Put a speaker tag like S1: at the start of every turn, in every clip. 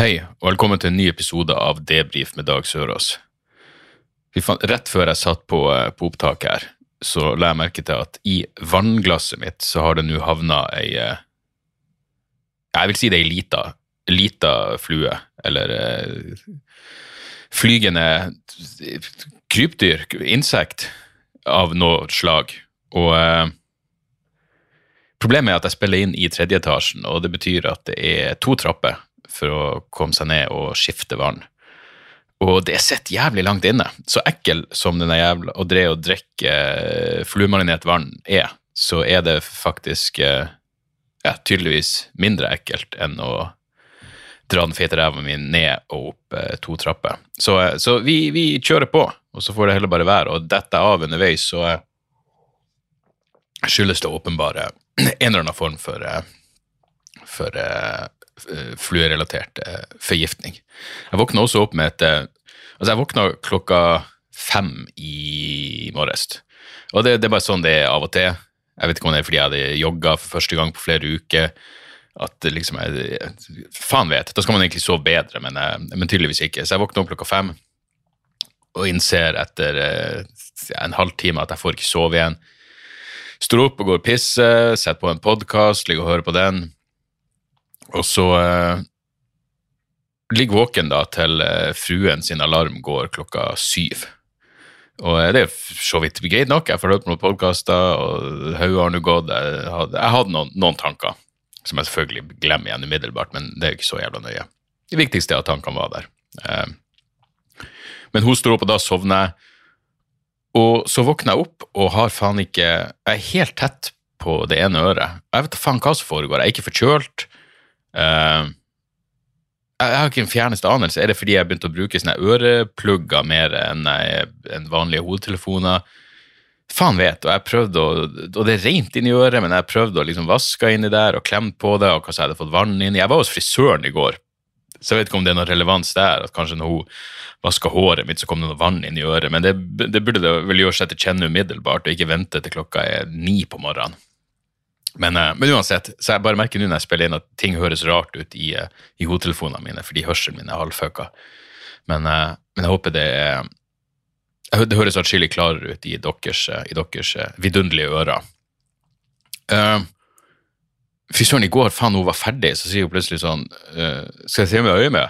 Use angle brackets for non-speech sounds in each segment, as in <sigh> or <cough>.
S1: Hei, og velkommen til en ny episode av Debrif med Dag Sørås. Rett før jeg satt på, eh, på opptak her, så la jeg merke til at i vannglasset mitt så har det nå havna ei eh, Jeg vil si det er ei lita, lita flue, eller eh, flygende krypdyr, insekt av noe slag. Og Problemet er at jeg spiller inn i tredje etasjen, og det betyr at det er to trapper for å komme seg ned og skifte vann. Og det sitter jævlig langt inne. Så ekkel som denne jævla å dreie og drikke eh, fluemarinert vann er, så er det faktisk eh, ja, tydeligvis mindre ekkelt enn å dra den fete ræva mi ned og opp eh, to trapper. Så, så vi, vi kjører på, og så får det heller bare være. Og detter jeg av underveis, så skyldes det åpenbare en eller annen form for, for fluerelatert eh, forgiftning. Jeg våkna også opp med et eh, Altså, jeg våkna klokka fem i morges. Og det, det er bare sånn det er av og til. Jeg vet ikke om det er fordi jeg hadde jogga for første gang på flere uker. At liksom jeg, Faen vet. Da skal man egentlig sove bedre, men, eh, men tydeligvis ikke. Så jeg våkna opp klokka fem og innser etter eh, en halvtime at jeg får ikke sove igjen. Står opp og går og pisser, setter på en podkast, ligger og hører på den. Og så eh, ligger våken da til eh, fruen sin alarm går klokka syv. Og eh, det er så vidt greit nok, jeg får hørt noen podkaster, og hodet har nå gått. Jeg hadde, jeg hadde noen, noen tanker, som jeg selvfølgelig glemmer igjen umiddelbart, men det er jo ikke så jævla nøye. Det viktigste er at tankene var der. Eh, men hun står opp, og da sovner jeg. Og så våkner jeg opp og har faen ikke Jeg er helt tett på det ene øret. Jeg vet faen hva som foregår. Jeg er ikke forkjølt. Eh, jeg har ikke en fjerneste anelse. Er det fordi jeg begynte å bruke sånne øreplugger mer enn enn vanlige hodetelefoner? Faen vet, og jeg prøvde å, og det er rent inni øret, men jeg prøvde å liksom vaske inni der og klemme på det, og kanskje jeg hadde fått vann inni. Jeg var hos frisøren i går, så jeg vet ikke om det er noe relevans der, at kanskje når hun vaska håret mitt, så kom det noe vann inn i øret, men det, det burde det vel gjøre seg til kjenne umiddelbart, og ikke vente til klokka er ni på morgenen. Men, eh, men uansett, så jeg bare merker nå når jeg spiller inn at ting høres rart ut i, eh, i hodetelefonene mine, fordi hørselen min er halvfucka. Men, eh, men jeg håper det er Det høres atskillig klarere ut i deres, i deres vidunderlige ører. Uh, Frisøren i går, faen, hun var ferdig, så sier hun plutselig sånn uh, Skal jeg se med øyet med?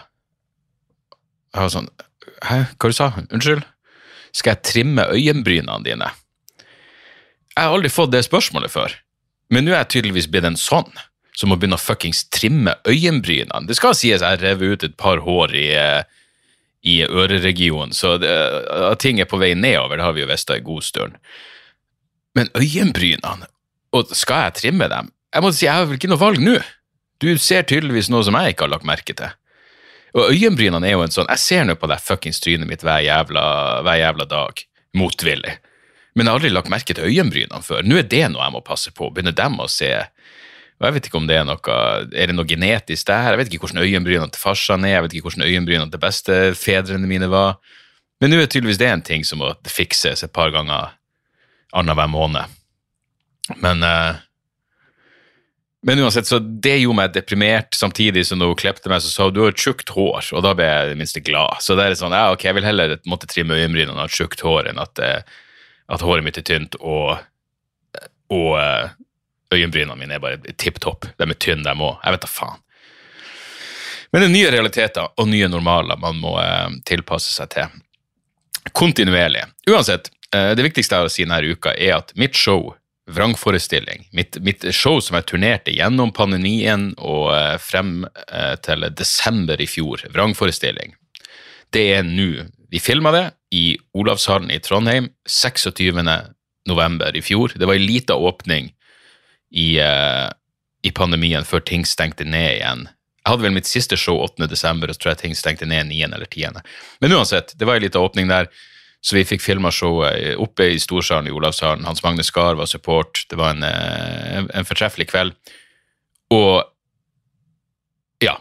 S1: Jeg var sånn Hæ, hva du sa du? Unnskyld? Skal jeg trimme øyenbrynene dine? Jeg har aldri fått det spørsmålet før. Men nå er jeg tydeligvis blitt en sånn som må begynne å fuckings trimme øyenbrynene. Det skal sies jeg rev ut et par hår i, eh, i øreregionen, så det, ting er på vei nedover, det har vi jo visst en god stund. Men øyenbrynene, og skal jeg trimme dem? Jeg må si, jeg har vel ikke noe valg nå. Du ser tydeligvis noe som jeg ikke har lagt merke til. Og øyenbrynene er jo en sånn Jeg ser nå på det fuckings trynet mitt hver jævla, hver jævla dag. Motvillig. Men jeg har aldri lagt merke til øyenbrynene før. Nå er det noe jeg må passe på. Begynner dem å se og Jeg vet ikke om det er noe Er det noe genetisk der? Jeg vet ikke hvordan øyenbrynene til farsan er. Jeg vet ikke hvordan øyenbrynene til bestefedrene mine var. Men nå er tydeligvis det en ting som må fikses et par ganger annenhver måned. Men eh, men uansett, så det gjorde meg deprimert, samtidig som hun klepte meg, så sa hun du har tjukt hår, og da ble jeg i det minste glad. Så det er sånn, ja, ok, jeg vil heller måtte trimme øyenbrynene og ha tjukt hår enn at, eh, at håret mitt er tynt, og, og eh, øyenbrynene mine er bare tipp topp. De er tynne, de òg. Jeg vet da faen. Men det er nye realiteter og nye normaler man må eh, tilpasse seg til. Kontinuerlig. Uansett, eh, det viktigste jeg har å si denne uka, er at mitt show vrangforestilling. Mitt, mitt show som jeg turnerte gjennom pandemien og frem til desember i fjor, vrangforestilling, det er nå. Vi filma det i Olavshallen i Trondheim 26. november i fjor. Det var en liten åpning i, eh, i pandemien før ting stengte ned igjen Jeg hadde vel mitt siste show 8. desember, og så tror jeg ting stengte ned 9. eller 10. Men uansett, det var en liten åpning der, så vi fikk filma showet oppe i Storsalen i Olavshallen. Hans Magne Skar var support. Det var en, eh, en, en fortreffelig kveld. Og ja,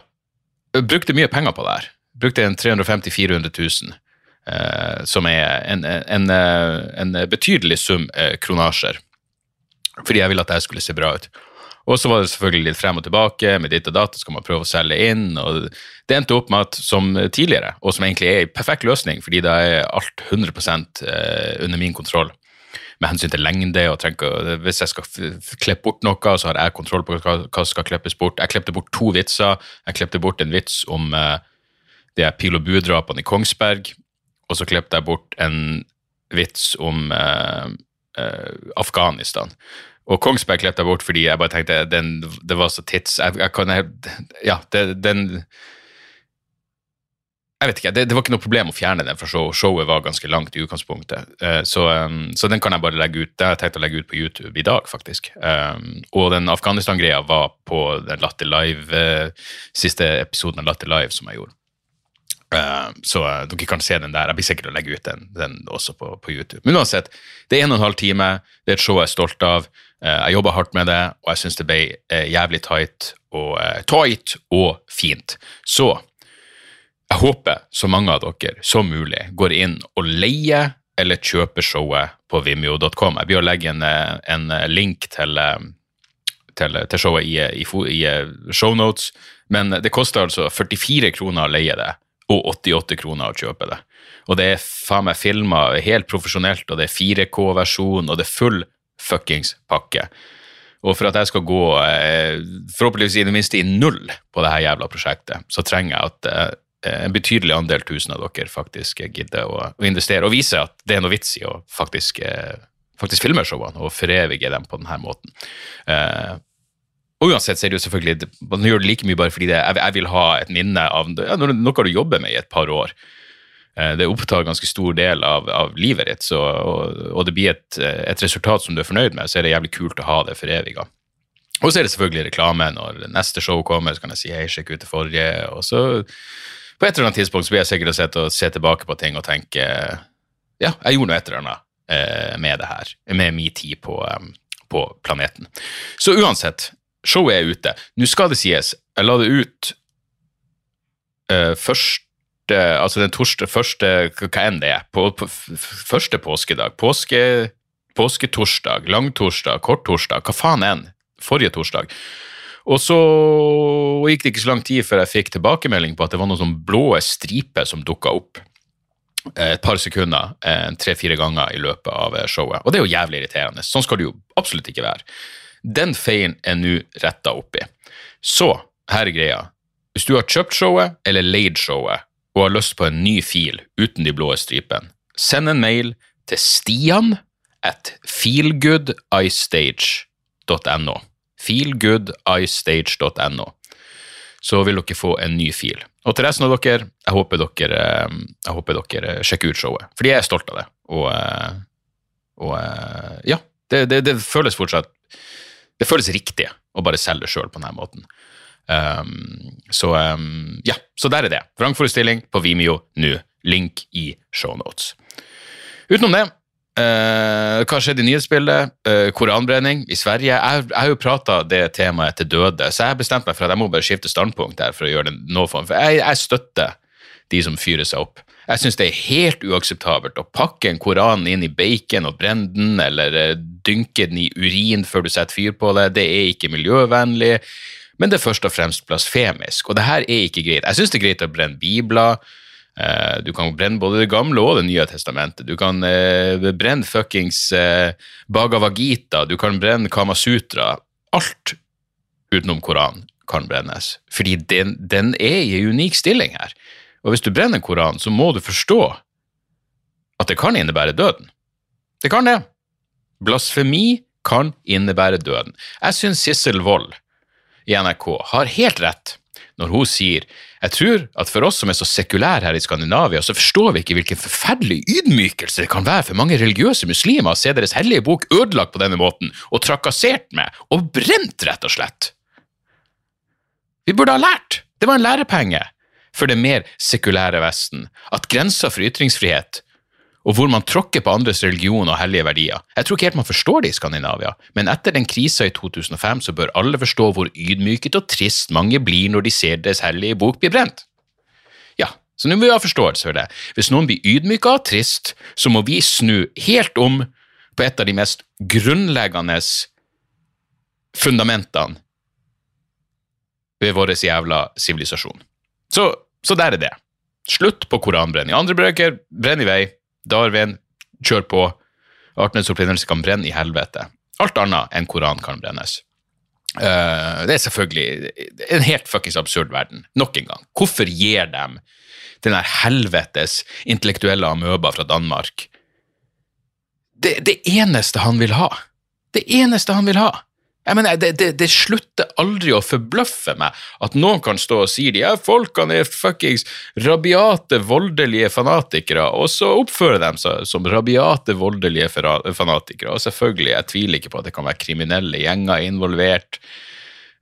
S1: brukte mye penger på det her. Brukte en 350 000-400 000. Eh, som er en, en, en betydelig sum eh, kronasjer. Fordi jeg ville at det skulle se bra ut. Og så var det selvfølgelig litt frem og tilbake med ditt og datt, skal man prøve å selge inn. og Det endte opp med at som tidligere, og som egentlig er en perfekt løsning, fordi da er alt 100 eh, under min kontroll med hensyn til lengde. og trenger, Hvis jeg skal klippe bort noe, så har jeg kontroll på hva som skal klippes bort. Jeg klippte bort to vitser. Jeg klippte bort en vits om uh, de pil og bue-drapene i Kongsberg. Og så klippet jeg bort en vits om uh, uh, Afghanistan. Og Kongsberg klippet jeg bort fordi jeg bare tenkte den, det var så tids... Jeg, jeg kan, ja, det, den jeg vet ikke, det, det, var ikke noe problem å fjerne den, for show, showet var ganske langt i utgangspunktet. Uh, så, um, så, den kan jeg bare legge ut. Det har jeg tenkt å legge ut på YouTube i dag, faktisk. Um, og den Afghanistan-greia var på den Latter Live, uh, siste episoden av Latter Live som jeg gjorde. Uh, så dere kan se den der. Jeg blir sikkert å legge ut den, den også på, på, YouTube. Men uansett, det er en og en halv time. Det er et show jeg er stolt av. jeg jobba hardt med det, og jeg syns det ble jævlig tight og, tight og fint. Så jeg håper så mange av dere som mulig går inn og leier eller kjøper showet på vimeo.com. Jeg blir å legge en, en link til, til, til showet i, i, i shownotes, men det koster altså 44 kroner å leie det og 88 kroner å kjøpe det. Og det er faen meg filma helt profesjonelt, og det er 4K-versjon, og det er full fuckings pakke. Og for at jeg skal gå eh, forhåpentligvis i det minste i null på det her jævla prosjektet, så trenger jeg at eh, en betydelig andel tusen av dere faktisk gidder å, investere og vise at det er noe vits i å faktisk, eh, faktisk filme showene og forevige dem på denne måten. Og uansett så er det jo selvfølgelig Man gjør det like mye bare fordi det, jeg, jeg, vil ha et minne av ja, noe du jobber med i et par år. Uh, det opptar ganske stor del av, av livet ditt, så, og, og, det blir et, et, resultat som du er fornøyd med, så er det jævlig kult å ha det foreviga. Og så er det selvfølgelig reklame. Når neste show kommer, så kan jeg si hei, sjekk ut det forrige. og så på et eller annet tidspunkt så blir jeg sikkert sett og se tilbake på ting og tenke ja, jeg gjorde noe et eller annet eh, med det her, med min tid på, um, på, planeten. Så uansett, showet er ute. Nå skal det sies, jeg la det ut uh, første Altså den torsdag, første Hva enn det er. På, på, første påskedag. Påske, påsketorsdag, langtorsdag, korttorsdag, hva faen enn. Forrige torsdag. Og så gikk det ikke så lang tid før jeg fikk tilbakemelding på at det var noen sånn blå striper som dukka opp eh, et par sekunder eh, tre-fire ganger i løpet av showet. Og det er jo jævlig irriterende. Sånn skal det jo absolutt ikke være. Den feilen er nå retta opp i. Så her er greia. Hvis du har kjøpt showet eller leid showet og har lyst på en ny fil uten de blå stripene, send en mail til stian at feelgoodistage.no. Feelgoodistage.no. Så vil dere få en ny fil. Og til resten av dere, jeg håper dere, eh, jeg håper dere sjekker ut showet. Fordi jeg er stolt av det. Og, eh, og eh, ja, det, det, det, føles fortsatt Det føles riktig å bare selge det sjøl på denne måten. Um, så um, ja, så der er det. Vrangforestilling på Vimeo nå. Link i shownotes. Utenom det Uh, hva skjedde i nyhetsbildet? Uh, koranbrenning i Sverige. Jeg, har jo prata det temaet til døde, så jeg har bestemt meg for at jeg må bare skifte standpunkt der for å gjøre det form. For jeg, jeg støtter de som fyrer seg opp. Jeg syns det er helt uakseptabelt å pakke en koran inn i bacon og brenne den, eller uh, dynke den i urin før du setter fyr på det. Det er ikke miljøvennlig, men det er først og fremst blasfemisk, og det her er ikke greit. Jeg syns det er greit å brenne bibler. Eh, du kan brenne både Det gamle og Det nye testamentet. Du kan eh, brenne fuckings eh, Bhagavad Gita, du kan brenne Kamasutra. Alt utenom Koranen kan brennes, fordi den, den er i en unik stilling her. Og hvis du brenner Koranen, så må du forstå at det kan innebære døden. Det kan det. Blasfemi kan innebære døden. Jeg syns Sissel Wold i NRK har helt rett når hun sier jeg tror at for oss som er så sekulære her i Skandinavia, så forstår vi ikke hvilken forferdelig ydmykelse det kan være for mange religiøse muslimer å se deres hellige bok ødelagt på denne måten, og trakassert med, og brent, rett og slett. Vi burde ha lært Det var en lærepenge for det mer sekulære Vesten. At grensa for ytringsfrihet og hvor man tråkker på andres religion og hellige verdier. Jeg tror ikke helt man forstår det i Skandinavia, men etter den krisa i 2005 så bør alle forstå hvor ydmyket og trist mange blir når de ser deres hellige bok bli brent. Ja, så nå må vi ha forståelse for det. Hvis noen blir ydmyka og trist, så må vi snu helt om på et av de mest grunnleggende fundamentene ved vår jævla sivilisasjon. Så, så der er det. Slutt på koranbrenning. Andre brøker, brenn i vei. Darwin, kjør på. Artenes opprinnelse kan brenne i helvete. Alt annet enn Koran kan brennes. Uh, det er selvfølgelig en helt fuckings absurd verden. Nok en gang. Hvorfor gir dem den der helvetes intellektuelle amøba fra Danmark det, det eneste han vil ha? Det eneste han vil ha jeg mener, det, det, det, slutter aldri å forbløffe meg at noen kan stå og si de her folkene er fuckings rabiate, voldelige fanatikere, og så oppfører de seg som rabiate, voldelige fanatikere. Og selvfølgelig, jeg tviler ikke på at det kan være kriminelle gjenger involvert,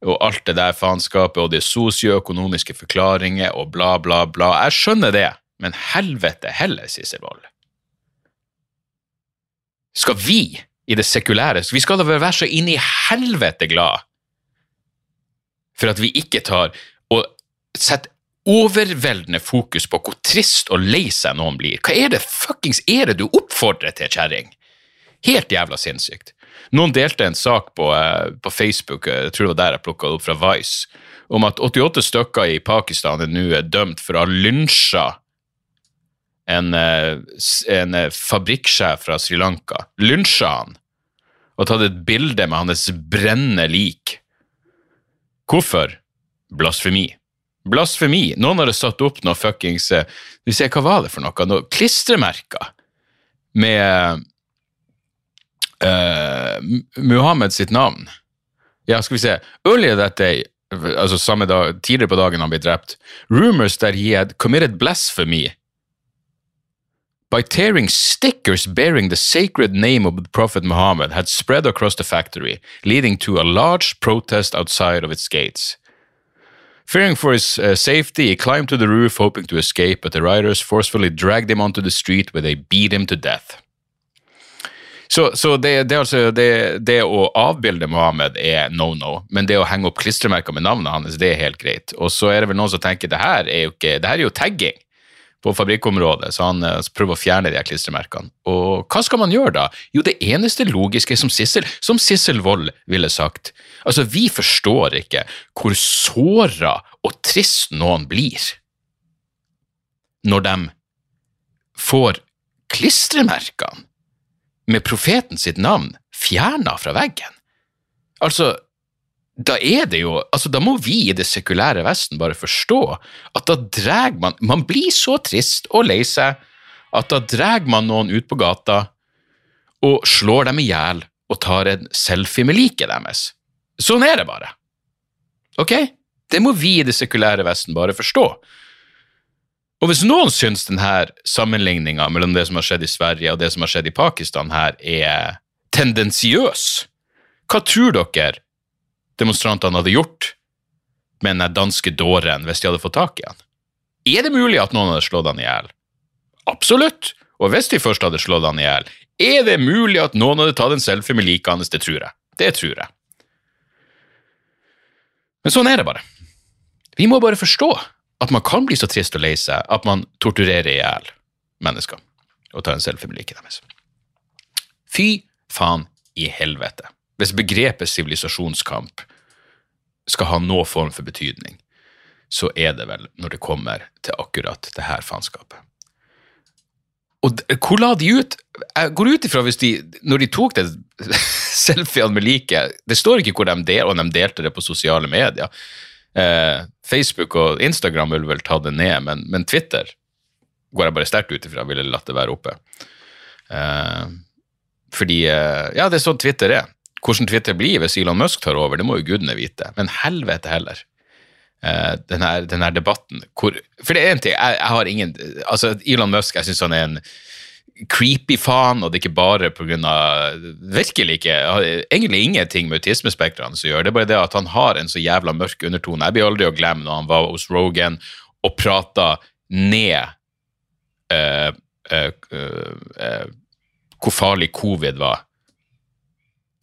S1: og alt det der faenskapet, og det sosioøkonomiske forklaringer, og bla, bla, bla. Jeg skjønner det, men helvete heller, Sissel Wold. Skal vi i det sekulære. Så vi skal da være så inn i helvete glad for at vi ikke tar og setter overveldende fokus på hvor trist og lei seg noen blir. Hva er det fuckings er det du oppfordrer til, kjerring? Helt jævla sinnssykt. Noen delte en sak på, uh, på Facebook, eh, jeg tror det var der jeg plukka det opp fra Vice, om at 88 stykker i Pakistan er nå dømt for å ha lynsja en, uh, en fabrikksjef fra Sri Lanka. Lynsja han og tatt et bilde med hans brennende lik. Hvorfor? Blasfemi. Blasfemi. Noen hadde satt opp noe fuckings Du Vi ser, hva var det for noe? Noe klistremerker med uh, Muhammed sitt navn. Ja, skal vi se. Earlier that day, altså samme dag, tidligere på dagen han ble drept, rumors that he had committed blasphemy by tearing stickers bearing the sacred name of the Prophet Muhammad had spread across the factory, leading to a large protest outside of its gates. Fearing for his uh, safety, he climbed to the roof hoping to escape, but the rioters forcefully dragged him onto the street where they beat him to death. Så, så det, det, altså, det, det, å avbilde Mohammed er no-no, men det å henge opp klistremerker med navnet hans, det er helt greit. Og så er det vel noen som tenker det det her er jo tagging på fabrikkområdet, så han uh, prøver å fjerne de her klistremerkene. Og hva skal man gjøre da? Jo, det eneste logiske, som Sissel, som Sissel Wold ville sagt Altså, vi forstår ikke hvor såra og trist noen blir når de får klistremerkene med profeten sitt navn fjerna fra veggen. Altså, da er det jo altså Da må vi i det sekulære Vesten bare forstå at da drar man Man blir så trist og lei seg at da drar man noen ut på gata og slår dem i hjel og tar en selfie med liket deres. Sånn er det bare. Ok? Det må vi i det sekulære Vesten bare forstå. Og hvis noen syns denne sammenligninga mellom det som har skjedd i Sverige og det som har skjedd i Pakistan her, er tendensiøs, hva tror dere demonstrantene hadde gjort med den danske dåren hvis de hadde fått tak i han? Er det mulig at noen hadde slått han i hjel? Absolutt. Og hvis de først hadde slått han i hjel, er det mulig at noen hadde tatt en selfie med liket hans? Det tror jeg. Det tror jeg. Men sånn er det bare. Vi må bare forstå at man kan bli så trist og lei seg at man torturerer i hjel mennesker og tar en selfie med liket deres. Fy faen i helvete. Hvis begrepet sivilisasjonskamp skal ha noen form for betydning, så er det vel når det kommer til akkurat det her faenskapet. Og hvor la de ut? Jeg går ut ifra hvis de, når de tok det <laughs> selfiene med liket Det står ikke hvor de delte, og de delte det på sosiale medier. Eh, Facebook og Instagram ville vel ta det ned, men, men Twitter går jeg bare sterkt ut ifra ville latt det være oppe. Eh, fordi eh, Ja, det er sånn Twitter er. Hvordan Twitter blir hvis Elon Musk tar over, det må jo gudene vite. Men helvete heller. Uh, den, her, debatten hvor, For det er en ting, jeg, jeg, har ingen Altså, Elon Musk, jeg syns han er en creepy faen, og det er ikke bare av Virkelig ikke. Egentlig ingenting med autismespektrene som gjør det. bare det at han har en så jævla mørk undertone. Jeg blir aldri å glemme når han var hos Rogan og prata ned uh, uh, uh, hvor farlig covid var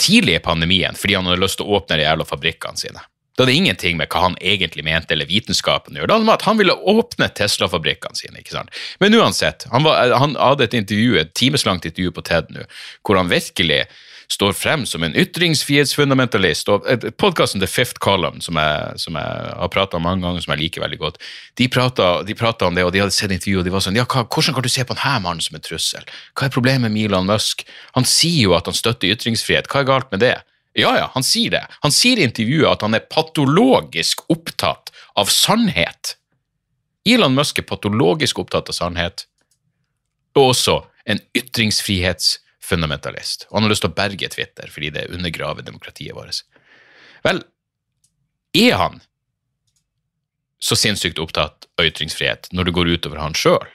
S1: tidlig i pandemien fordi han hadde lyst til å åpne de jævla fabrikkene sine. Det hadde ingenting med hva han egentlig mente, eller vitenskapen å gjøre. Det hadde med at han ville åpne Tesla-fabrikkene sine. ikke sant? Men uansett, han, var, han hadde et intervju, et timeslangt intervju på TED nå, hvor han virkelig står frem som en ytringsfrihetsfundamentalist. og Podkasten The Fifth Column, som jeg, som jeg har prata om mange ganger, som jeg liker veldig godt, de prata om det, og de hadde sett intervju, og de var sånn ja, hva, Hvordan kan du se på denne mannen som en trussel? Hva er problemet med Elon Musk? Han sier jo at han støtter ytringsfrihet, hva er galt med det? Ja, ja, han sier det. Han sier i intervjuet at han er patologisk opptatt av sannhet. Elon Musk er patologisk opptatt av sannhet, og også en ytringsfrihetsfundamentalist fundamentalist. Og han har lyst til å berge Twitter fordi det undergraver demokratiet vårt. Vel, er han så sinnssykt opptatt av ytringsfrihet når det går utover han sjøl?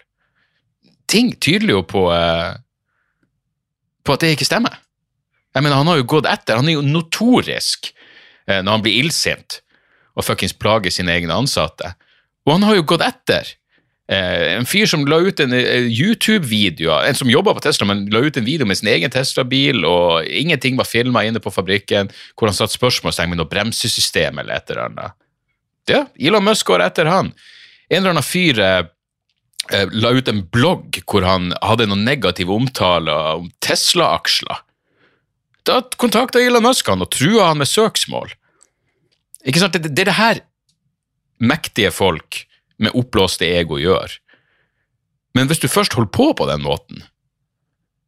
S1: Ting tyder jo på, eh, på at det ikke stemmer. Jeg mener, Han har jo gått etter. Han er jo notorisk eh, når han blir illsint og fuckings plager sine egne ansatte. Og han har jo gått etter Eh, en fyr som la ut en eh, YouTube-video, en som jobba på Tesla, men la ut en video med sin egen Tesla-bil, og ingenting var filma inne på fabrikken, hvor han satte spørsmålstegn ved noe bremsesystem eller et eller annet. Ja, Elon Musk går etter han. En eller annen fyr eh, eh la ut en blogg hvor han hadde noen negative omtaler om Tesla-aksjer. Da kontakta Elon Musk han og trua han med søksmål. Ikke sant? Det er det her mektige folk med oppblåste ego gjør. Men hvis du først holder på på den måten,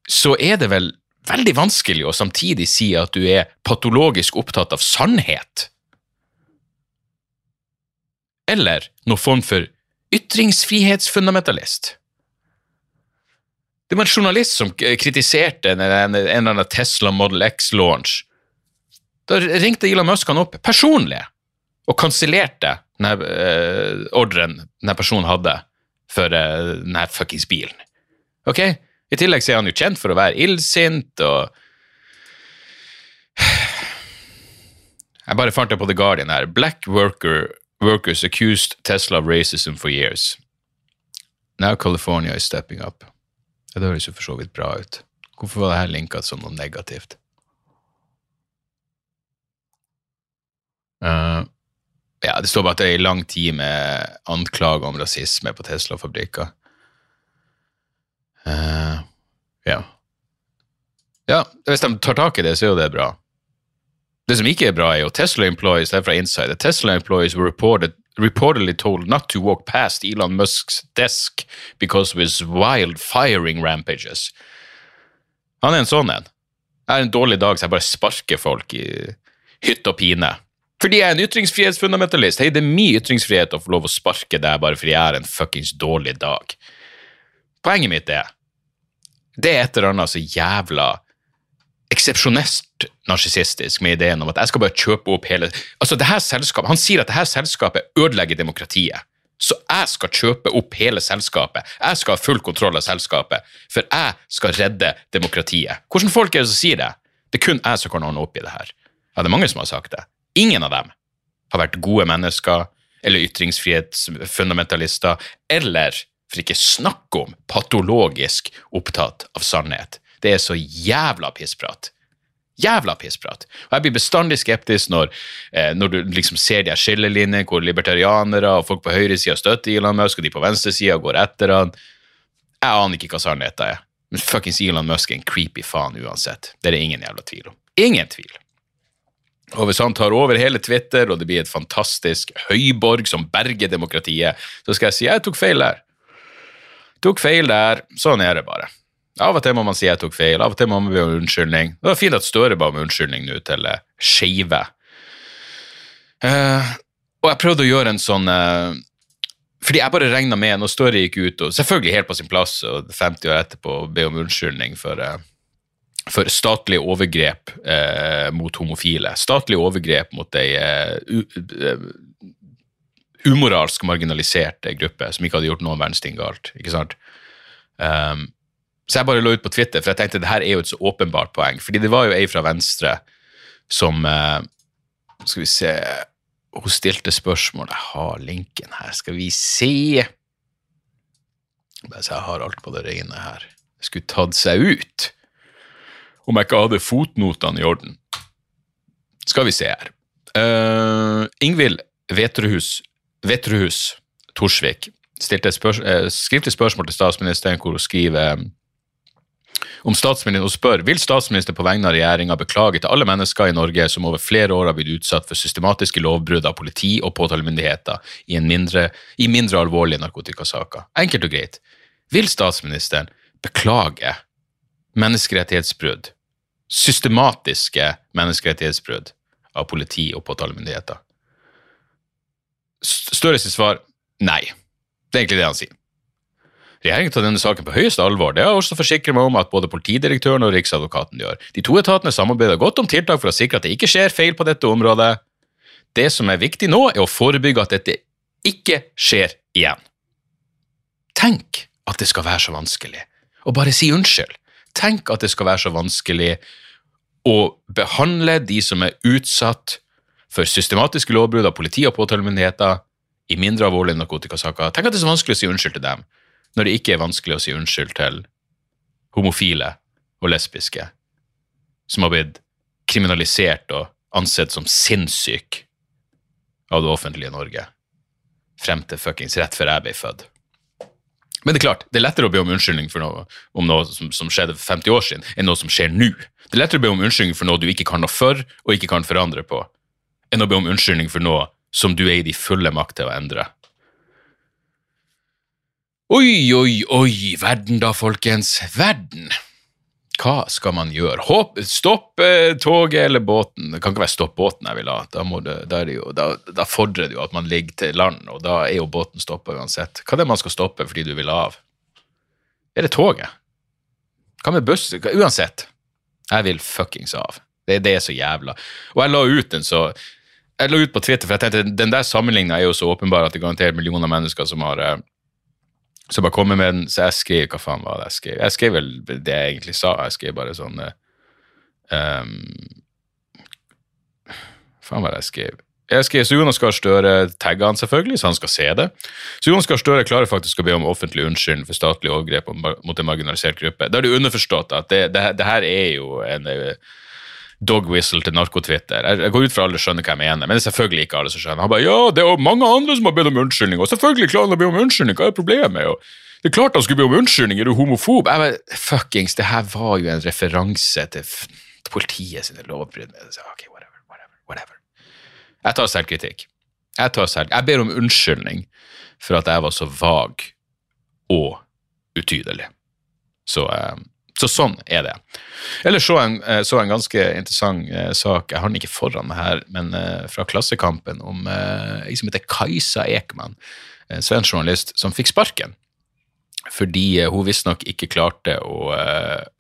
S1: så er det vel veldig vanskelig å samtidig si at du er patologisk opptatt av sannhet. Eller noen form for ytringsfrihetsfundamentalist. Det var en journalist som kritiserte en, eller annen Tesla Model X-launch. Da ringte Elon Musk han opp personlig og kansellerte denne uh, ordren denne personen hadde for uh, denne fuckings bilen. Ok? I tillegg så er han jo kjent for å være illsint og Jeg bare fant det på The Guardian her. Black worker, workers accused Tesla of racism for years. Now California is stepping up. Ja, det høres jo for så vidt bra ut. Hvorfor var det her linka som noe negativt? Uh, ja, Det står bare at det er i lang tid med anklager om rasisme på Tesla-fabrikker. Uh, ja. Ja, Hvis de tar tak i det, så er jo det bra. Det som ikke er bra, er jo Tesla employees det er fra Inside. Tesla employees were reported, reportedly told not to walk past Elon Musks desk because of his wild firing rampages. Han er en sånn en. Jeg har en dårlig dag, så jeg bare sparker folk i hytt og pine. Fordi jeg er en ytringsfrihetsfundamentalist. Hei, det er min ytringsfrihet å få lov å sparke deg bare fordi jeg har en fuckings dårlig dag. Poenget mitt er det er et eller annet så jævla eksepsjonelt narsissistisk med ideen om at jeg skal bare kjøpe opp hele Altså, det her selskapet, Han sier at det her selskapet ødelegger demokratiet. Så jeg skal kjøpe opp hele selskapet. Jeg skal ha full kontroll av selskapet, for jeg skal redde demokratiet. Hvordan folk er det som sier det? Det er kun jeg som kan ordne opp i det her. Ja, det er mange som har sagt det. Ingen av dem har vært gode mennesker eller ytringsfrihetsfundamentalister, eller for ikke snakk om patologisk opptatt av sannhet. Det er så jævla pissprat. Jævla pissprat. Og jeg blir bestandig skeptisk når, eh, når du liksom ser de skillelinjene hvor libertarianere og folk på høyresida støtter Elon Musk, og de på venstresida går etter han. Jeg aner ikke hva sannheten er, men fuckings Elon Musk er en creepy faen uansett. Det er det ingen jævla tvil om. Ingen tvil. Og hvis han tar over hele Twitter, og det blir et fantastisk høyborg som berger demokratiet, så skal jeg si jeg tok feil der. Tok feil der. Sånn er det bare. Av og til må man si jeg tok feil, av og til må man be om unnskyldning. Det var fint at Støre ba om unnskyldning nå til uh, skeive. Uh, og jeg prøvde å gjøre en sånn uh, Fordi jeg bare regna med, når Støre gikk ut, og selvfølgelig helt på sin plass, og 50 år etterpå be om unnskyldning for uh, for statlige overgrep eh, mot homofile. Statlige overgrep mot ei eh, uh, umoralsk marginalisert gruppe som ikke hadde gjort noen verdens ting galt. ikke sant? Um, Så jeg bare lå ut på Twitter, for jeg tenkte det her er jo et så åpenbart poeng. Fordi det var jo ei fra Venstre som eh, Skal vi se Hun stilte spørsmål Jeg har linken her. Skal vi se Bare så jeg har alt på det rene her. Skulle tatt seg ut om jeg ikke hadde fotnotene i orden. Skal vi se her. Uh, Ingvild Vetrehus, Vetrehus Torsvik stilte spørs uh, skriftlig spørsmål til statsministeren hvor hun skriver um, om statsministeren og spør vil statsministeren på vegne av regjeringa beklage til alle mennesker i Norge som over flere år har blitt utsatt for systematiske lovbrudd av politi og påtalemyndigheter i, mindre, i mindre alvorlige narkotikasaker. Enkelt og greit. Vil statsministeren beklage menneskerettighetsbrudd, systematiske menneskerettighetsbrudd av politi og påtalemyndigheter? Støres svar nei. Det er egentlig det han sier. Regjeringen tar denne saken på høyeste alvor. Det har jeg også forsikret meg om at både politidirektøren og Riksadvokaten gjør. De to etatene samarbeider godt om tiltak for å sikre at det ikke skjer feil på dette området. Det som er viktig nå, er å forebygge at dette ikke skjer igjen. Tenk at det skal være så vanskelig å bare si unnskyld. Tenk at det skal være så vanskelig å behandle de som er utsatt for systematiske lovbrudd av politi og påtalemyndigheter i mindre alvorlige narkotikasaker. Tenk at det er så vanskelig å si unnskyld til dem, når det ikke er vanskelig å si unnskyld til homofile og lesbiske som har blitt kriminalisert og ansett som sinnssyke av det offentlige Norge frem til fuckings rett før jeg ble født. Men det er klart, det er lettere å be om unnskyldning for noe, om noe som, som, skjedde for 50 år siden, enn noe som skjer nå. Det er lettere å be om unnskyldning for noe du ikke kan noe for og ikke kan forandre på, enn å be om unnskyldning for noe som du er i de fulle makt til å endre. Oi, oi, oi, verden da, folkens. Verden. Hva skal man gjøre? Håp, stopp eh, toget eller båten. Det kan ikke være stopp båten jeg vil ha. Da, det, da, jo, da, da, fordrer det jo at man ligger til land, og da er jo båten stoppa uansett. Hva er det man skal stoppe fordi du vil av? Er det toget? Hva med buss? Uansett. Jeg vil fuckings av. Det, det er så jævla. Og jeg la ut den så Jeg la ut på Twitter, for jeg tenkte den der sammenligninga er jo så åpenbar at det garantert millioner av mennesker som har eh, så bare kommer med den, så jeg skrev Hva faen var det jeg skrev? Jeg skrev vel det jeg egentlig sa. Jeg skrev bare sånn um, Faen var det jeg skrev? Jeg skrev så Jonas Gahr Støre tagga han selvfølgelig, så han skal se det. Så Jonas Gahr Støre klarer faktisk å be om offentlig unnskyldning for statlig overgrep mot en marginalisert gruppe. Da er det underforstått at det, det, det her er jo en dog whistle til narkotwitter. Jeg, jeg går ut fra alle skjønner hva jeg mener, men det er selvfølgelig ikke alle som skjønner. Han bare ja, det er mange andre som har bedt om unnskyldning, og selvfølgelig klarer han å be om unnskyldning, hva er problemet? Og det er klart han skulle be om unnskyldning, er du homofob? Jeg bare, Fuckings, det her var jo en referanse til, politiet sine lovbrudd. Ok, whatever, whatever, whatever. Jeg tar selvkritikk. Jeg tar selv, jeg ber om unnskyldning for at jeg var så vag og utydelig. Så um, så sånn er det. Ellers så en, eh, så en ganske interessant eh, sak, jeg har den ikke foran meg her, men eh, fra Klassekampen om en som heter Kajsa Ekman, en svensk journalist, som fikk sparken. Fordi hun visstnok ikke klarte å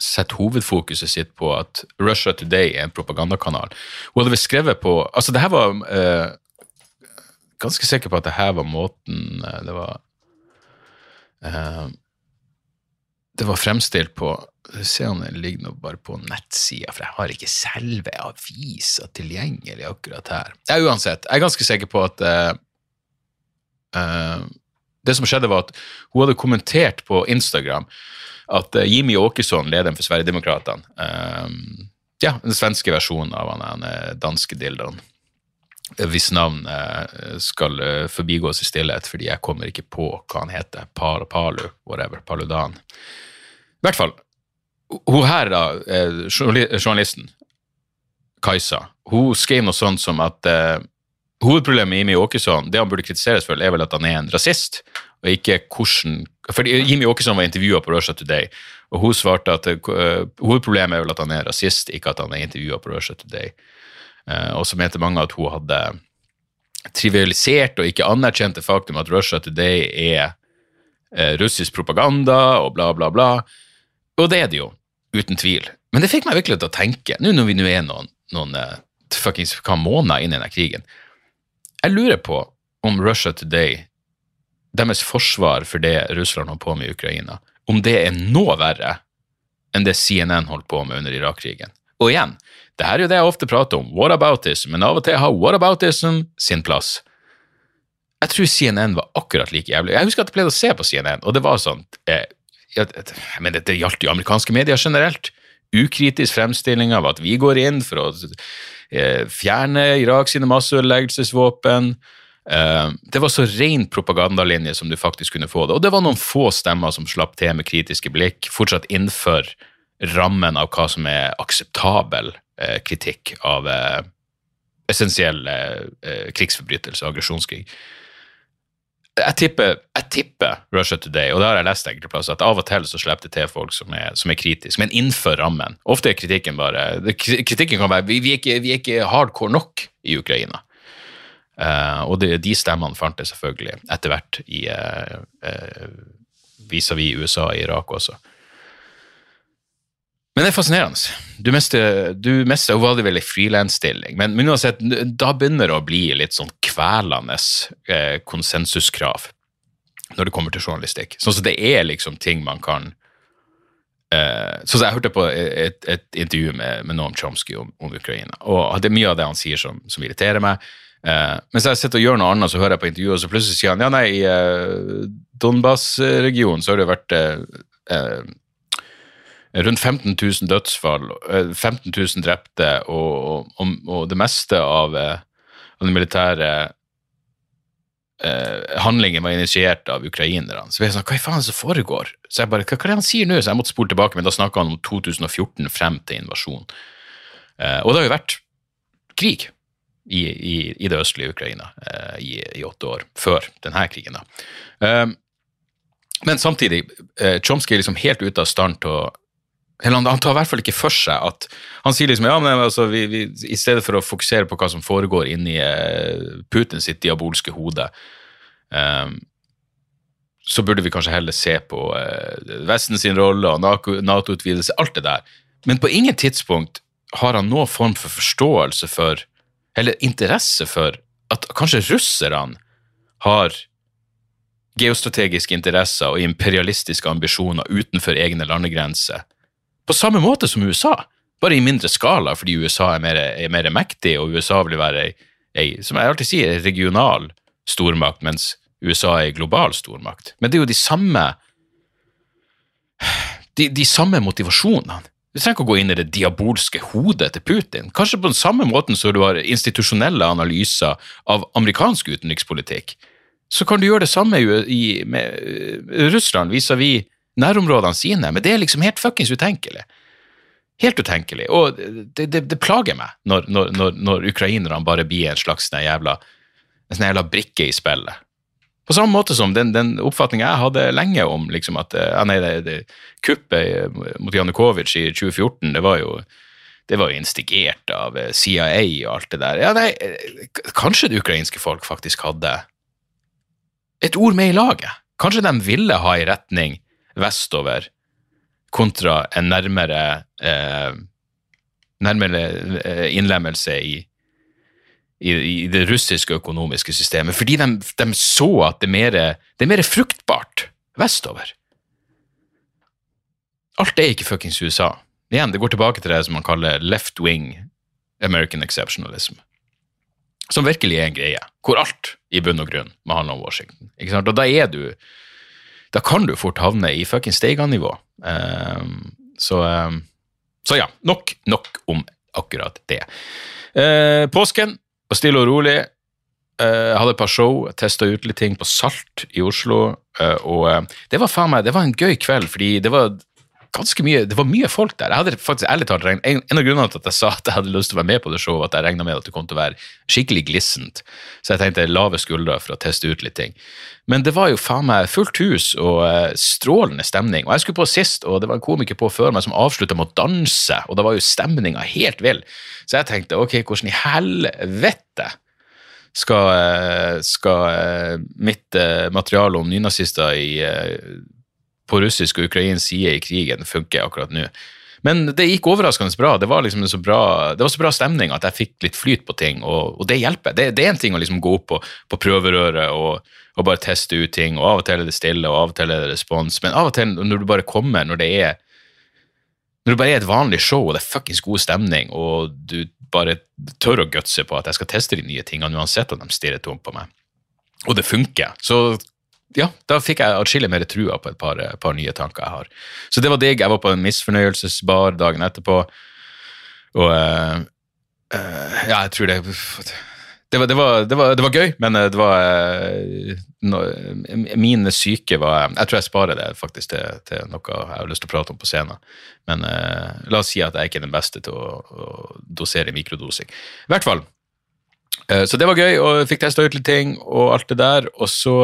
S1: sette hovedfokuset sitt på at Russia Today er en propagandakanal. Hun hadde skrevet på Altså, det her var Ganske sikker på at det her var måten det var det var fremstilt på Se om den ligger nå bare på nettsida, for jeg har ikke selve avisa tilgjengelig akkurat her. Ja, uansett, jeg er ganske sikker på at uh, uh, Det som skjedde, var at hun hadde kommentert på Instagram at uh, Jimmy Åkesson, lederen for Sverigedemokraterna Ja, den svenske versjonen av han, den danske dildoen hvis navn skal forbigås i stillhet, fordi jeg kommer ikke på hva han heter. Par, Palu, whatever. Paludan. I hvert fall, hun her, da, eh, journalisten, Kajsa, hun skrev noe sånt som at uh, hovedproblemet med Jimmy Åkesson, det han burde kritiseres for, er vel at han er en rasist, og ikke hvordan For Jimmy Åkesson var intervjua på Russia Today, og hun svarte at uh, hovedproblemet er vel at han er rasist, ikke at han er intervjua på Russia Today. Uh, og så mente mange at hun hadde trivialisert og ikke anerkjent det faktum at Russia Today er russisk propaganda og bla, bla, bla. Og det er det jo, uten tvil. Men det fikk meg virkelig til å tenke, nå når vi nå er noen, noen uh, fuckings hva måneder inn i denne krigen Jeg lurer på om Russia Today, deres forsvar for det Russland holdt på med i Ukraina, om det er noe verre enn det CNN holdt på med under Irak-krigen. Og igjen, det her er jo det jeg ofte prater om, whataboutism, men av og til har whataboutism sin plass. Jeg tror CNN var akkurat like jævlig. Jeg husker at jeg pleide å se på CNN, og det var sånn eh, Men det, gjaldt jo amerikanske medier generelt. Ukritisk fremstilling av at vi går inn for å eh, fjerne Irak sine masseødeleggelsesvåpen. Eh, det var så ren propagandalinje som du faktisk kunne få det. Og det var noen få stemmer som slapp til med kritiske blikk, fortsatt innenfor rammen av hva som er akseptabel kritikk av eh, essensielle eh, krigsforbrytelser, aggresjonskrig jeg tipper, jeg tipper, Russia Today, og det har jeg lest enkelte plasser, at av og til så slipper det til folk som er, som er kritiske, men innenfor rammen. Ofte er kritikken bare Kritikken kan være vi, vi, er ikke, vi er ikke hardcore nok i Ukraina. Uh, og det, de stemmene fant jeg selvfølgelig etter hvert i uh, uh, vis-à-vis USA og Irak også. Men det er fascinerende. Du mister, du mister vel ei frilansstilling, men, men uansett, da begynner det å bli litt sånn kvelende eh, konsensuskrav når det kommer til journalistikk. Sånn at det er liksom ting man kan eh, Sånn som jeg hørte på et, et intervju med, med Noam Chomsky om, om, Ukraina, og det er mye av det han sier som, som irriterer meg. Eh, mens jeg sitter og gjør noe annet, så hører jeg på intervjuet, og så plutselig sier han ja, nei, i eh, Donbas-regionen så har det vært eh, eh rundt 15 000 dødsfall, 15 eh, 000 drepte, og, og, og det meste av, eh, av den militære eh, handlingen var initiert av ukrainerne. Så jeg sånn, hva i faen er som foregår? Så jeg bare, hva, hva er det han sier nå? Så jeg måtte spole tilbake, men da snakka han om 2014 frem til invasjonen. Eh, og det har jo vært krig i, i, i det østlige Ukraina eh, i, i, åtte år, før denne krigen. da. Eh, men samtidig, Chomsky er liksom helt ute av stand til å han, han, tar i hvert fall ikke for seg at Han sier liksom ja, men altså, vi, vi, i stedet for å fokusere på hva som foregår inni uh, Putin sitt diabolske hode, um, så burde vi kanskje heller se på uh, Vesten sin rolle og Nato-utvidelse, alt det der. Men på ingen tidspunkt har han noen form for forståelse for, eller interesse for, at kanskje russerne har geostrategiske interesser og imperialistiske ambisjoner utenfor egne landegrenser på samme måte som USA, bare i mindre skala, fordi USA er mer, er mer mektig, og USA vil være ei, som jeg alltid sier, regional stormakt, mens USA er ei global stormakt. Men det er jo de samme de, de samme motivasjonene. Du trenger ikke å gå inn i det diabolske hodet til Putin. Kanskje på den samme måten som du har institusjonelle analyser av amerikansk utenrikspolitikk, så kan du gjøre det samme i, med Russland vis-à-vis -vis nærområdene sine, men det er liksom helt fuckings utenkelig. Helt utenkelig. Og det, det, det plager meg når, når, når, når, ukrainerne bare blir en slags sånn jævla, en sånn jævla brikke i spillet. På samme måte som den, den oppfatninga jeg hadde lenge om liksom at ja, nei, det, det, kuppet mot Janukovitsj i 2014, det var jo det var jo instigert av CIA og alt det der. Ja, nei, kanskje det ukrainske folk faktisk hadde et ord med i laget. Kanskje de ville ha i retning vestover kontra en nærmere, eh, nærmere eh, innlemmelse i, i, i, det russiske økonomiske systemet, fordi de, de så at det er, mer, det er mer fruktbart vestover. Alt er ikke fuckings USA. Igjen, det går tilbake til det som man kaller left wing American exceptionalism. Som virkelig er en greie, hvor alt i bunn og grunn må handle om Washington. Og da er du da kan du fort havne i fuckings Steigan-nivå. Um, så, um, så, ja, nok, nok om akkurat det. Uh, påsken var stille og rolig. Uh, jeg hadde et par show, testa ut litt ting på Salt i Oslo. Uh, og det var faen meg, det var en gøy kveld, fordi det var ganske mye, det var mye folk der. Jeg hadde faktisk ærlig talt en, en av grunnene til at jeg sa at jeg hadde lyst til å være med på det showet, at jeg regna med at det kom til å være skikkelig glissent. Så jeg tenkte lave skuldre for å teste ut litt ting. Men det var jo faen meg fullt hus og uh, strålende stemning. Og jeg skulle på sist, og det var en komiker på før meg som avslutta med å danse, og da var jo stemninga helt vill. Så jeg tenkte ok, hvordan i helvete skal, eh, skal uh, mitt materiale om nynazister i på russisk og ukrainsk side i krigen funker akkurat nå. Men det gikk overraskende bra. Det var liksom så bra, det var så bra stemning at jeg fikk litt flyt på ting, og, og det hjelper. Det, det, er en ting å liksom gå opp på, på prøverøret og, og, bare teste ut ting, og av og til er det stille, og av og til er det respons, men av og til når du bare kommer, når det er Når det bare er et vanlig show, og det er fuckings god stemning, og du bare tør å gutse på at jeg skal teste de nye tingene uansett om de stirrer tomt på meg, og det funker, så ja, da fikk jeg atskillig mer trua på et par, par, nye tanker jeg har. Så det var digg. Jeg var på en misfornøyelsesbar dagen etterpå, og uh, uh, Ja, jeg tror det det var, det, var, det, var, det var, gøy, men det var no, Min syke var Jeg tror jeg sparer det faktisk til, til, noe jeg har lyst til å prate om på scenen. Men la oss si at jeg ikke er den beste til å, å dosere mikrodosing. I hvert fall. så det var gøy, og jeg fikk testa ut litt ting og alt det der. Og så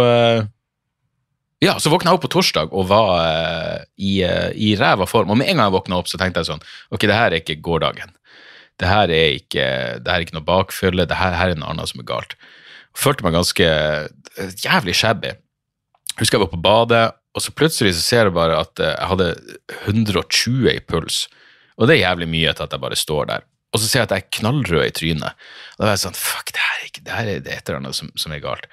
S1: ja, så våkna jeg opp på torsdag og var uh, i, uh, i ræva form. Og med en gang jeg våkna opp, så tenkte jeg sånn Ok, det her er ikke gårsdagen. Det her er ikke, det her er ikke noe bakfølge. Det her, her er noe annet som er galt. Jeg følte meg ganske uh, jævlig shabby. Husker jeg var på badet, og så plutselig så ser jeg bare at jeg hadde 120 i puls. Og det er jævlig mye til at jeg bare står der. Og så ser jeg at jeg er knallrød i trynet. Og da er jeg sånn Fuck, det her er, ikke, det her er et eller annet som, som er galt.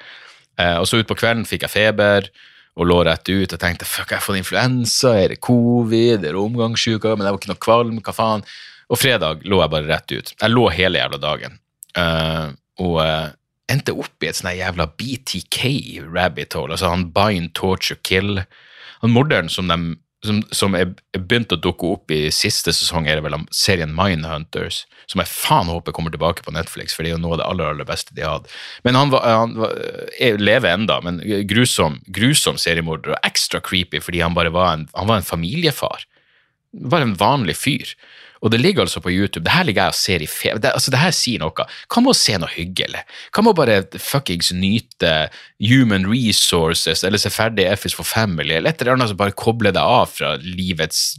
S1: og så utpå kvelden fikk jeg feber og lå rett ut og tenkte fuck, jeg har fått influensa, er det covid, er det omgangssjuka, men jeg var ikke noe kvalm, hva faen. Og fredag lå jeg bare rett ut. Jeg lå hele jævla dagen. Uh, og uh, endte opp i et sånn jævla BTK rabbit hole, altså han bind, torture, kill. Han morderen som de som, som er, er begynt å dukke opp i siste sesong, er det vel serien Mindhunters, som jeg faen håper kommer tilbake på Netflix, for det er jo noe av det aller aller beste de hadde. Men han, var, han var, lever enda, men grusom, grusom seriemorder, og ekstra creepy fordi han bare var en, han var en familiefar. Bare en vanlig fyr. Og det ligger altså på YouTube. Det her ligger jeg og ser i fe... Det, altså, det her sier noe. Hva med å se noe hyggelig? Hva med å bare fuckings nyte human resources, eller se ferdig FS for family, eller et eller annet som bare kobler deg av fra livets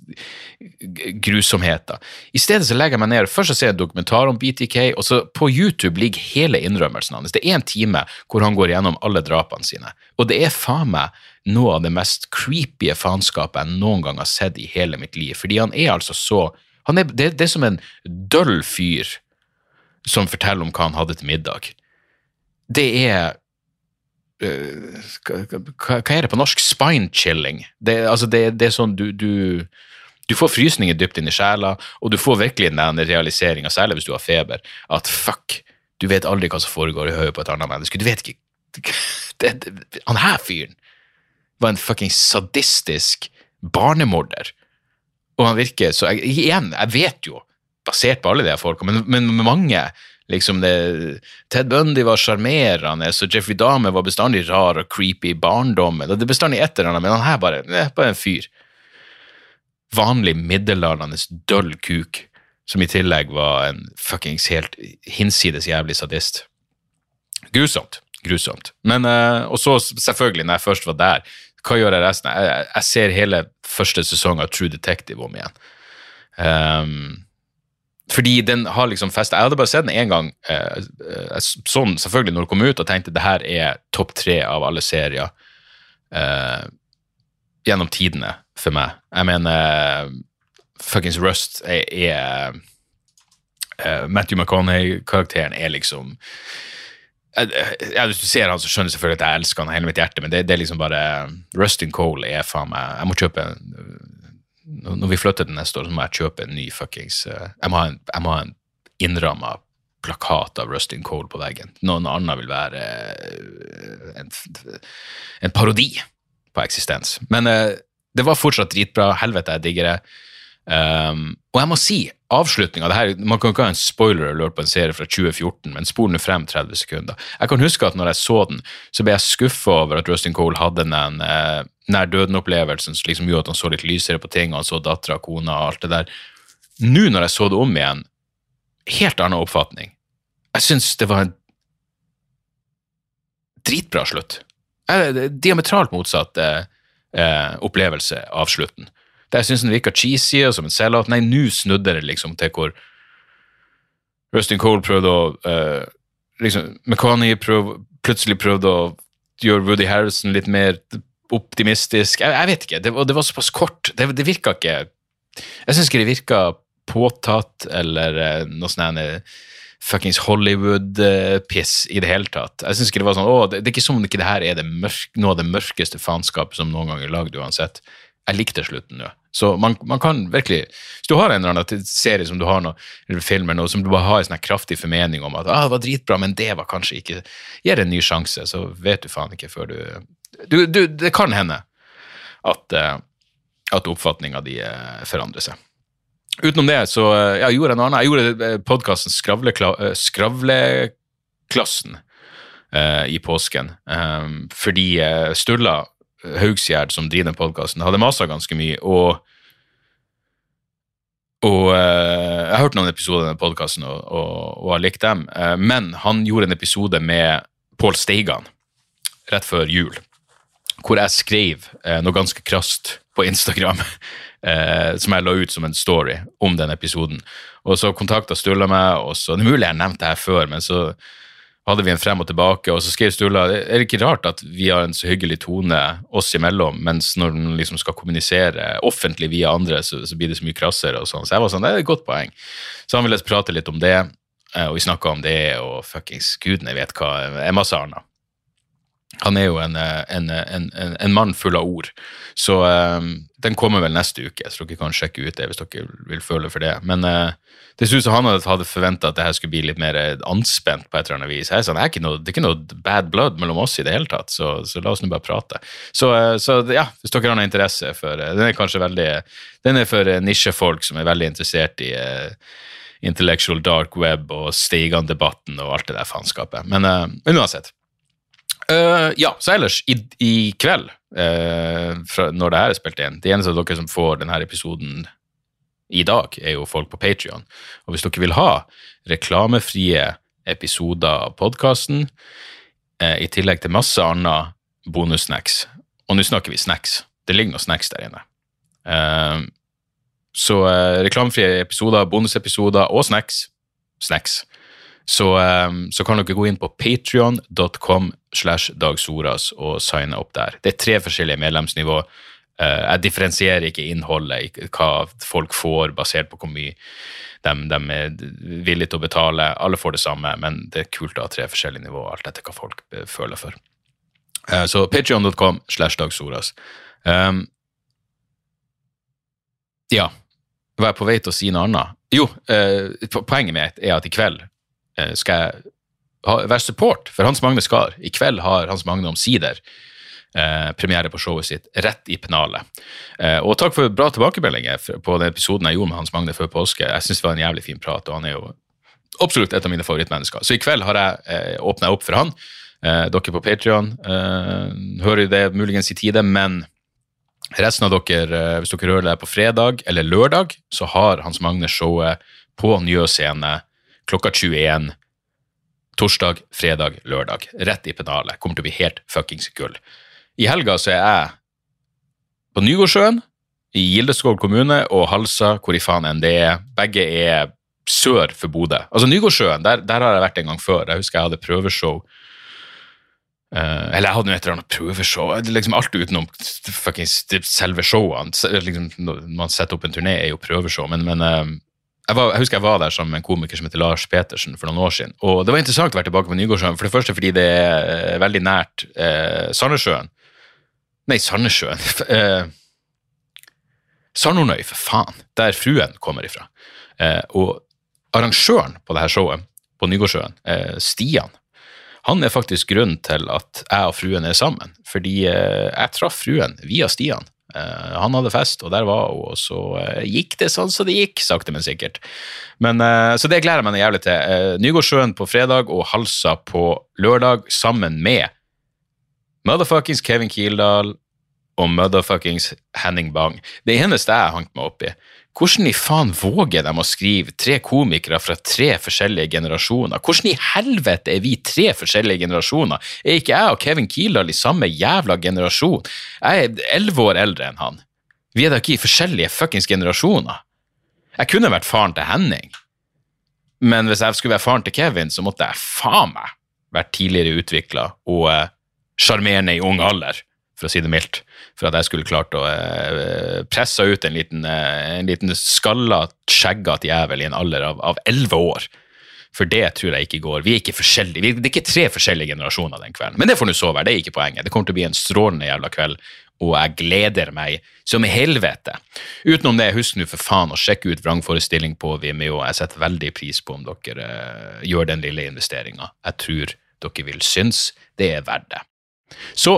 S1: grusomheter. I stedet så legger jeg meg ned først så ser jeg en dokumentar om BTK, og så på YouTube ligger hele innrømmelsen hans. Det er en time hvor han går gjennom alle drapene sine. Og det er faen meg noe av det mest creepy faenskapet jeg noen gang har sett i hele mitt liv. Fordi han er altså så er, det, det, er som en døll fyr som forteller om hva han hadde til middag. Det er uh, hva, hva, er det på norsk? Spine-chilling. Det, altså det, det, er sånn du, du, du får frysninger dypt inn i sjela, og du får virkelig den realiseringa, særlig hvis du har feber, at fuck, du vet aldri hva som foregår i hodet på et annet menneske. Du vet ikke <laughs> Han her fyren var en fucking sadistisk barnemorder og han virker så jeg, Igjen, jeg vet jo, basert på alle de folkene, men, men mange liksom det, Ted Bundy var sjarmerende, så Jeffrey Dahmer var bestandig rar og creepy i barndommen. Det er bestandig et eller annet, men han her bare, er bare en fyr. Vanlig middelaldrende døll kuk, som i tillegg var en fuckings helt hinsides jævlig sadist. Grusomt. Grusomt. Men, uh, og så selvfølgelig, når jeg først var der, hva gjør jeg resten? Jeg, jeg ser hele første sesong av True Detective om igjen. Um, fordi den har liksom festa Jeg hadde bare sett den én gang. Uh, jeg så selvfølgelig når den kom ut, og tenkte det her er topp tre av alle serier uh, gjennom tidene for meg. Jeg mener fuckings Rust er, er Matthew McConaughey-karakteren er liksom ja, Hvis du ser han, så skjønner du selvfølgelig at jeg elsker han av hele mitt hjerte, men det, det, er liksom bare Rustin Cole er faen meg Jeg må kjøpe Når vi flytter til neste år, så må jeg kjøpe en ny fuckings eh, Jeg må ha en, jeg en innramma plakat av Rustin Cole på veggen. Noen annen vil være eh, en, en parodi på eksistens. Men uh, det var fortsatt dritbra. Helvete, jeg digger det. Um, og jeg må si, avslutninga Man kan ikke ha en spoiler alert på en serie fra 2014, men spol nå frem 30 sekunder. Jeg kan huske at når jeg så den, så ble jeg skuffa over at Rustin Cole hadde den uh, nær døden-opplevelsen som liksom gjorde at han så litt lysere på ting, og han så dattera, kona og alt det der. Nå når jeg så det om igjen, helt annen oppfatning. Jeg syns det var en dritbra slutt. Diametralt motsatt uh, uh, opplevelse av slutten. Der jeg syns den virka cheesy og som en sell-out. Nei, nå snudde det liksom til hvor Rustin Cole prøvde å uh, liksom, McConney prøv, plutselig prøvde å gjøre Woody Harrison litt mer optimistisk. Jeg, jeg vet ikke, det, det var såpass kort. Det, det virka ikke Jeg syns ikke det virka påtatt eller uh, noe sånn fuckings Hollywood-piss i det hele tatt. Jeg synes ikke Det var sånn, å, det, det er ikke som om ikke det her er mørk, noe av det mørkeste faenskapet som noen gang er lagd uansett. Jeg likte slutten nå. Så man, man kan virkelig Hvis du har en eller annen serie som du har noe, eller film eller noe, som du bare har en sånn kraftig formening om at ah, det var dritbra, men det var kanskje ikke Gi det en ny sjanse, så vet du faen ikke før du, du, du Det kan hende at, eh, at oppfatninga di eh, forandrer seg. Utenom det så eh, jeg gjorde jeg noe annet. Jeg gjorde podkasten Skravlekla, Skravleklassen eh, i påsken. eh, fordi Sturla Haugsgjerd, som driver den podkasten, hadde masa ganske mye. Og, og uh, Jeg har hørt noen episoder av den podkasten og, og, og, har likt dem. Uh, men han gjorde en episode med Pål Steigan rett før jul, hvor jeg skrev uh, noe ganske krast på Instagram. <laughs> som jeg la ut som en story om den episoden. Og så kontakta Sturla meg, og så, det er mulig jeg har nevnt det her før, men så hadde vi en frem og tilbake, og så skrev Sturla er det ikke rart at vi har en så hyggelig tone oss imellom, mens når den liksom skal kommunisere offentlig via andre, så, så blir det så mye krassere. og sånn. Så jeg var sånn, det er et godt poeng. Så han ville prate litt om det, eh, og vi snakka om det, og fuckings gudene vet hva, er masse annet. Han er jo en, eh, en, en, en, mann full av ord. Så um, den kommer vel neste uke, så dere kan sjekke ut det hvis dere vil føle for det. Men uh, det synes han hadde forventa at det her skulle bli litt mer anspent på et eller annet vis. Jeg sa, det, er ikke noe, er ikke noe bad blood mellom oss i det hele tatt, så, så la oss nå bare prate. Så, uh, så, ja, hvis dere har noe interesse for uh, Den er kanskje veldig Den er for nisjefolk som er veldig interessert i intellectual dark web og Steigan-debatten og alt det der faenskapet. Men, men uansett. Uh, ja, så ellers, i, i kveld, uh, fra, når det her er spilt inn De eneste av dere som får denne episoden i dag, er jo folk på Patrion. Og hvis dere vil ha reklamefrie episoder av podkasten, uh, i tillegg til masse annet bonussnacks Og nå snakker vi snacks. Det ligger noe snacks der inne. så reklamefrie episoder, bonusepisoder og snacks. Snacks så, um, så, kan dere gå inn på patrion.com slash dagsoras og signe opp der. Det er tre forskjellige medlemsnivå. Uh, jeg differensierer ikke innholdet, hva folk får, basert på hvor mye de, de, er villige til å betale. Alle får det samme, men det er kult å ha tre forskjellige nivå, alt etter hva folk eh, føler for. Uh, så patrion.com slash dagsoras. Um, ja, var jeg på vei til å si noe annet? Jo, poenget mitt er at i kveld Eh, skal jeg ha, være support for Hans Magne Skar. I kveld har Hans Magne omsider eh, premiere på showet sitt rett i pennalet. Eh, og takk for bra tilbakemeldinger på den episoden jeg gjorde med Hans Magne før påske. Jeg syns det var en jævlig fin prat, og han er jo absolutt et av mine favorittmennesker. Så i kveld har jeg eh, åpna opp for han. Eh, dere på Patrion eh, hører det muligens i tide, men resten av dere, eh, hvis dere hører det på fredag eller lørdag, så har Hans Magne showet på Njø scene klokka 21 torsdag, fredag, lørdag. Rett i pennalet. Kommer til å bli helt fuckings gull. I helga så er jeg på Nygårdsjøen i Gildeskål kommune og Halsa, hvor i faen enn det er. Begge er sør for Bodø. Altså Nygårdsjøen, der, der, har jeg vært en gang før. Jeg husker jeg hadde prøveshow. Uh, eller jeg hadde et eller annet prøveshow. Liksom alt utenom fuckings selve showene. Liksom, når man setter opp en turné, er jo prøveshow. Men, men uh, jeg, var, jeg, husker jeg var der sammen med en komiker som heter Lars Petersen for noen år siden. Og det var interessant å være tilbake på Nygårdsjøen. For det første fordi det er eh, veldig nært eh, Sandnessjøen. Nei, Sandnessjøen. <laughs> eh, Sarnornøy, for faen. Der fruen kommer ifra. Eh, og arrangøren på dette showet på Nygårdsjøen, eh, Stian, han er faktisk grunnen til at jeg og fruen er sammen. Fordi eh, jeg traff fruen via Stian. Uh, han hadde fest, og der var hun, og så uh, gikk det sånn som det gikk, sakte, men sikkert. Men, uh, så det gleder jeg meg jævlig til. Nygårdsjøen på fredag og Halsa på lørdag, sammen med motherfuckings Kevin Kildahl og motherfuckings Henning Bang. Det eneste jeg hang meg opp i, hvordan i faen våger de å skrive tre komikere fra tre forskjellige generasjoner? Hvordan i helvete er vi tre forskjellige generasjoner? Er ikke jeg og Kevin Kildahl i samme jævla generasjon? Jeg er elleve år eldre enn han. Vi er da ikke i forskjellige fuckings generasjoner. Jeg kunne vært faren til Henning, men hvis jeg skulle være faren til Kevin, så måtte jeg faen meg vært tidligere utvikla og eh, sjarmerende i ung alder for å si det mildt, for at jeg skulle klart å eh, presse ut en liten, eh, en liten skalla, skjeggete jævel i en alder av elleve år. For det tror jeg ikke går. Vi er ikke forskjellige, Det er ikke tre forskjellige generasjoner den kvelden. Men det får nå så være, det er ikke poenget. Det kommer til å bli en strålende jævla kveld. og jeg gleder meg som helvete. Utenom det, husk nå for faen å sjekke ut vrangforestilling på Vimeo. Jeg setter veldig pris på om dere uh, gjør den lille investeringa. Jeg tror dere vil synes det er verdt det. Så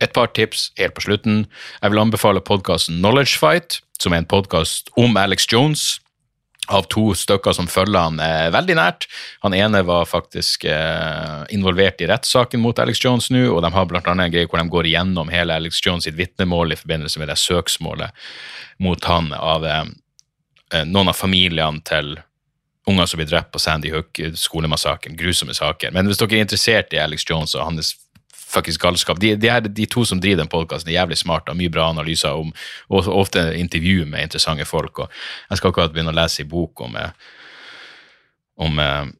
S1: et par tips helt på slutten. Jeg vil anbefale podkasten Knowledge Fight, som er en podkast om Alex Jones av to stykker som følger han eh, veldig nært. Han ene var faktisk eh, involvert i rettssaken mot Alex Jones nå, og de har annet en greie hvor de går igjennom hele Alex Jones sitt vitnemål i forbindelse med det søksmålet mot han av eh noen av familiene til unger som blir drept på Sandy Hook, skolemassakren, grusomme saker. Men hvis dere er interessert i Alex Jones og hans fuckings galskap. De, de, er, de, to som driver den podkasten, er jævlig smarte og mye bra analyser om, og ofte intervju med interessante folk. og Jeg skal akkurat begynne å lese i bok om, eh, om, eh,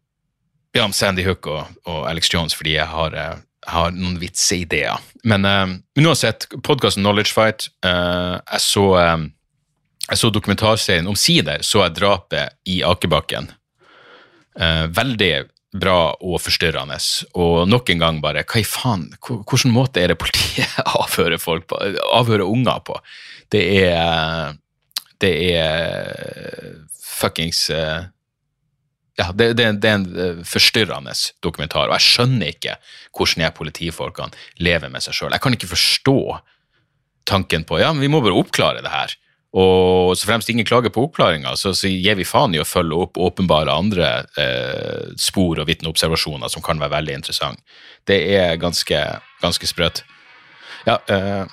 S1: ja, om Sandy Hook og, og, Alex Jones, fordi jeg har, eh, har noen vitseideer. Men uh, uansett, podkasten Knowledge Fight uh, Jeg så, um, jeg så dokumentarserien omsider så jeg drapet i Akebakken. Uh, veldig bra og forstyrrende. Og nok en gang bare Hva i faen? Hvilken måte er det politiet <laughs> avhører folk på? Avhører unger på? Det er Det er fuckings ja, det, det, det, er en eh, forstyrrende dokumentar, og jeg skjønner ikke hvordan jeg politifolkene lever med seg sjøl. Jeg kan ikke forstå tanken på ja, men vi må bare oppklare det her. Og så fremst ingen klager på oppklaringa, så, så, gir vi faen i å følge opp åpenbare andre eh, spor og vitneobservasjoner som kan være veldig interessante. Det er ganske, ganske sprøtt. Ja, eh.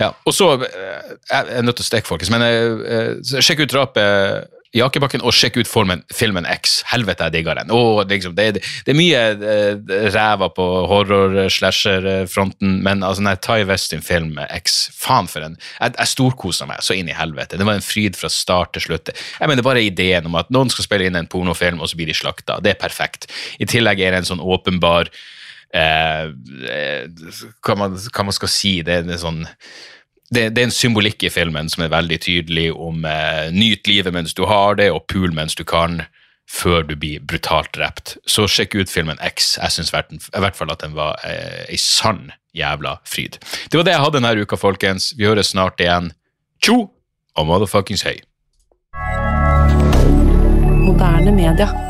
S1: Ja, og så eh, Jeg er nødt til å stikke, folkens, men eh, eh sjekk ut drapet i Akebakken og sjekk ut formen, filmen X. Helvete, jeg digger den. Oh, liksom, det, det, er mye uh, ræva på horror-slasher-fronten, men altså, nei, Ty Westin-film X, faen for en Jeg, jeg storkosa meg så inn i helvete. Det var en fryd fra start til slutt. Jeg mener bare ideen om at noen skal spille inn en pornofilm, og så blir de slakta. Det er perfekt. I tillegg er det en sånn åpenbar uh, hva, man, hva man skal si, det er en sånn det, det, er en symbolikk i filmen som er veldig tydelig om eh, nyt livet mens du har det, og pul mens du kan, før du blir brutalt drept. Så sjekk ut filmen X. Jeg syns i hvert fall at den var eh, sann jævla fryd. Det var det jeg hadde denne uka, folkens. Vi høres snart igjen. Tjo og motherfuckings høy.
S2: Moderne media.